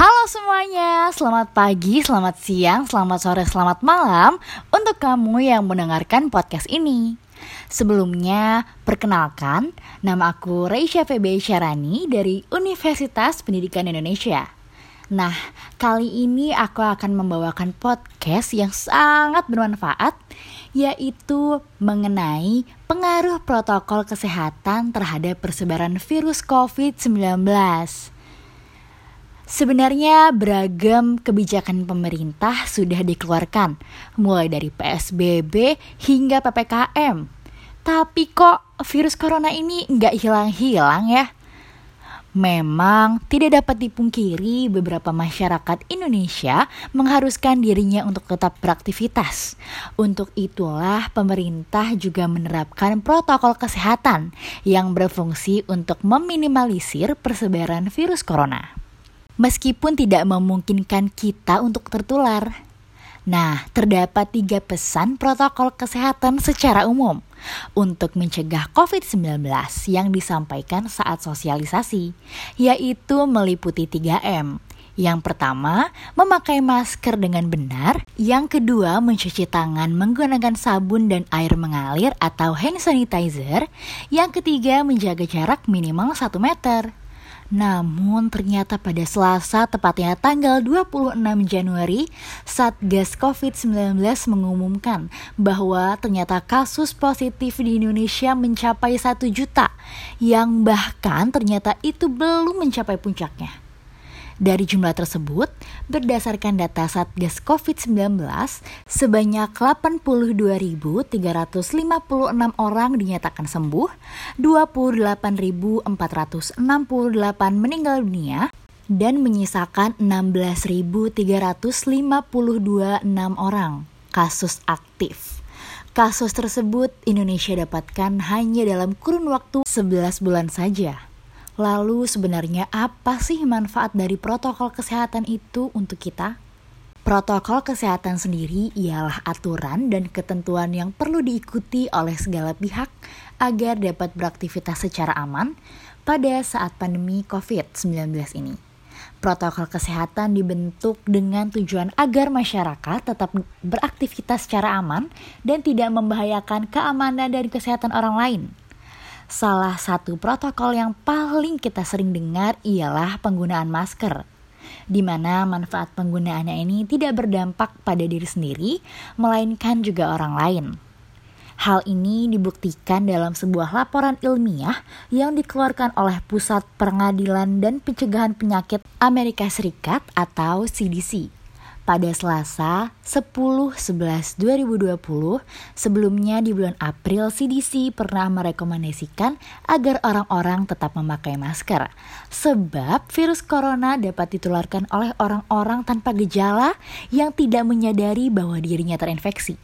Halo semuanya, selamat pagi, selamat siang, selamat sore, selamat malam untuk kamu yang mendengarkan podcast ini. Sebelumnya, perkenalkan, nama aku Reisha Febe Syarani dari Universitas Pendidikan Indonesia. Nah, kali ini aku akan membawakan podcast yang sangat bermanfaat, yaitu mengenai pengaruh protokol kesehatan terhadap persebaran virus COVID-19. Sebenarnya beragam kebijakan pemerintah sudah dikeluarkan, mulai dari PSBB hingga PPKM. Tapi kok virus corona ini nggak hilang-hilang ya? Memang tidak dapat dipungkiri beberapa masyarakat Indonesia mengharuskan dirinya untuk tetap beraktivitas. Untuk itulah pemerintah juga menerapkan protokol kesehatan yang berfungsi untuk meminimalisir persebaran virus corona meskipun tidak memungkinkan kita untuk tertular. Nah, terdapat tiga pesan protokol kesehatan secara umum untuk mencegah COVID-19 yang disampaikan saat sosialisasi, yaitu meliputi 3M. Yang pertama, memakai masker dengan benar. Yang kedua, mencuci tangan menggunakan sabun dan air mengalir atau hand sanitizer. Yang ketiga, menjaga jarak minimal 1 meter. Namun ternyata pada Selasa tepatnya tanggal 26 Januari Satgas COVID-19 mengumumkan bahwa ternyata kasus positif di Indonesia mencapai 1 juta yang bahkan ternyata itu belum mencapai puncaknya. Dari jumlah tersebut, berdasarkan data Satgas COVID-19, sebanyak 82.356 orang dinyatakan sembuh, 28.468 meninggal dunia, dan menyisakan 16.352 orang kasus aktif. Kasus tersebut Indonesia dapatkan hanya dalam kurun waktu 11 bulan saja. Lalu sebenarnya apa sih manfaat dari protokol kesehatan itu untuk kita? Protokol kesehatan sendiri ialah aturan dan ketentuan yang perlu diikuti oleh segala pihak agar dapat beraktivitas secara aman pada saat pandemi COVID-19 ini. Protokol kesehatan dibentuk dengan tujuan agar masyarakat tetap beraktivitas secara aman dan tidak membahayakan keamanan dan kesehatan orang lain. Salah satu protokol yang paling kita sering dengar ialah penggunaan masker di mana manfaat penggunaannya ini tidak berdampak pada diri sendiri, melainkan juga orang lain. Hal ini dibuktikan dalam sebuah laporan ilmiah yang dikeluarkan oleh Pusat Pengadilan dan Pencegahan Penyakit Amerika Serikat atau CDC pada Selasa 10-11-2020. Sebelumnya di bulan April CDC pernah merekomendasikan agar orang-orang tetap memakai masker. Sebab virus corona dapat ditularkan oleh orang-orang tanpa gejala yang tidak menyadari bahwa dirinya terinfeksi.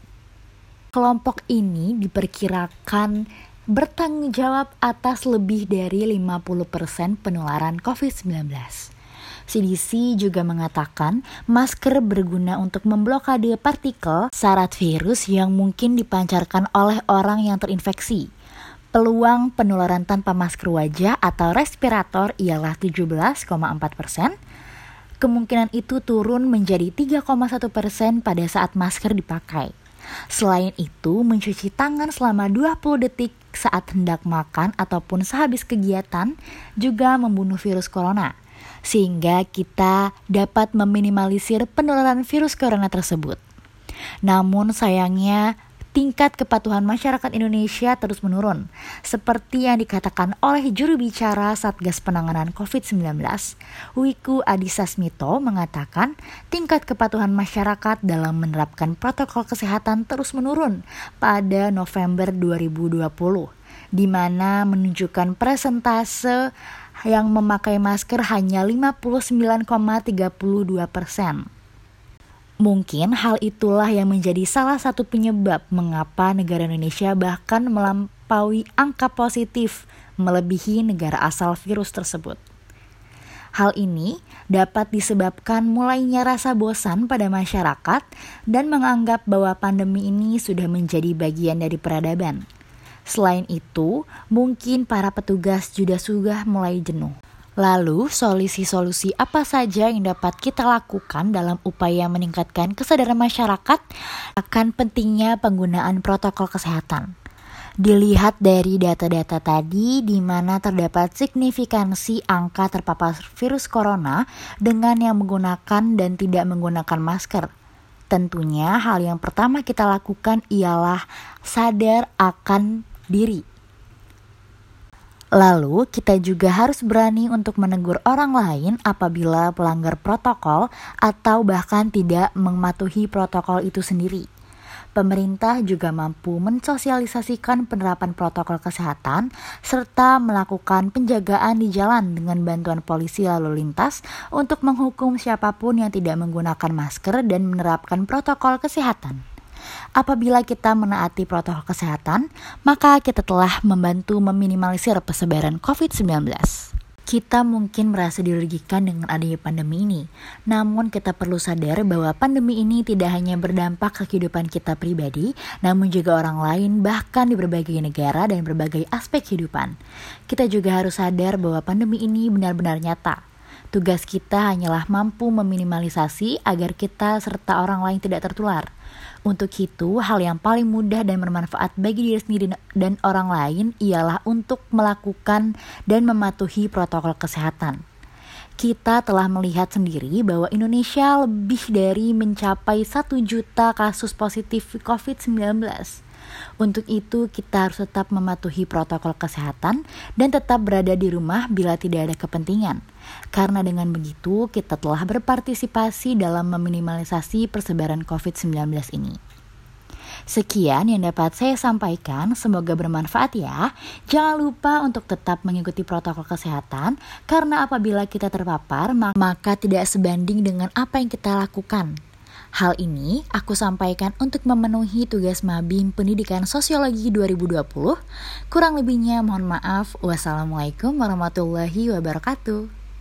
Kelompok ini diperkirakan bertanggung jawab atas lebih dari 50% penularan COVID-19. CDC juga mengatakan masker berguna untuk memblokade partikel syarat virus yang mungkin dipancarkan oleh orang yang terinfeksi. Peluang penularan tanpa masker wajah atau respirator ialah 17,4 persen. Kemungkinan itu turun menjadi 3,1 persen pada saat masker dipakai. Selain itu, mencuci tangan selama 20 detik saat hendak makan ataupun sehabis kegiatan juga membunuh virus corona sehingga kita dapat meminimalisir penularan virus corona tersebut. Namun sayangnya tingkat kepatuhan masyarakat Indonesia terus menurun. Seperti yang dikatakan oleh juru bicara Satgas Penanganan COVID-19, Wiku Adhisa Smito mengatakan tingkat kepatuhan masyarakat dalam menerapkan protokol kesehatan terus menurun pada November 2020, di mana menunjukkan presentase yang memakai masker hanya 59,32 persen. Mungkin hal itulah yang menjadi salah satu penyebab mengapa negara Indonesia bahkan melampaui angka positif melebihi negara asal virus tersebut. Hal ini dapat disebabkan mulainya rasa bosan pada masyarakat dan menganggap bahwa pandemi ini sudah menjadi bagian dari peradaban. Selain itu, mungkin para petugas juga sudah mulai jenuh. Lalu, solusi-solusi apa saja yang dapat kita lakukan dalam upaya meningkatkan kesadaran masyarakat akan pentingnya penggunaan protokol kesehatan? Dilihat dari data-data tadi, di mana terdapat signifikansi angka terpapar virus corona dengan yang menggunakan dan tidak menggunakan masker. Tentunya, hal yang pertama kita lakukan ialah sadar akan diri Lalu, kita juga harus berani untuk menegur orang lain apabila pelanggar protokol atau bahkan tidak mematuhi protokol itu sendiri. Pemerintah juga mampu mensosialisasikan penerapan protokol kesehatan serta melakukan penjagaan di jalan dengan bantuan polisi lalu lintas untuk menghukum siapa pun yang tidak menggunakan masker dan menerapkan protokol kesehatan. Apabila kita menaati protokol kesehatan, maka kita telah membantu meminimalisir persebaran COVID-19. Kita mungkin merasa dirugikan dengan adanya pandemi ini, namun kita perlu sadar bahwa pandemi ini tidak hanya berdampak ke kehidupan kita pribadi, namun juga orang lain, bahkan di berbagai negara dan berbagai aspek kehidupan. Kita juga harus sadar bahwa pandemi ini benar-benar nyata. Tugas kita hanyalah mampu meminimalisasi agar kita serta orang lain tidak tertular. Untuk itu, hal yang paling mudah dan bermanfaat bagi diri sendiri dan orang lain ialah untuk melakukan dan mematuhi protokol kesehatan. Kita telah melihat sendiri bahwa Indonesia lebih dari mencapai 1 juta kasus positif COVID-19. Untuk itu, kita harus tetap mematuhi protokol kesehatan dan tetap berada di rumah bila tidak ada kepentingan. Karena dengan begitu, kita telah berpartisipasi dalam meminimalisasi persebaran COVID-19 ini. Sekian yang dapat saya sampaikan, semoga bermanfaat ya. Jangan lupa untuk tetap mengikuti protokol kesehatan, karena apabila kita terpapar, maka tidak sebanding dengan apa yang kita lakukan. Hal ini aku sampaikan untuk memenuhi tugas Mabim Pendidikan Sosiologi 2020. Kurang lebihnya mohon maaf. Wassalamualaikum warahmatullahi wabarakatuh.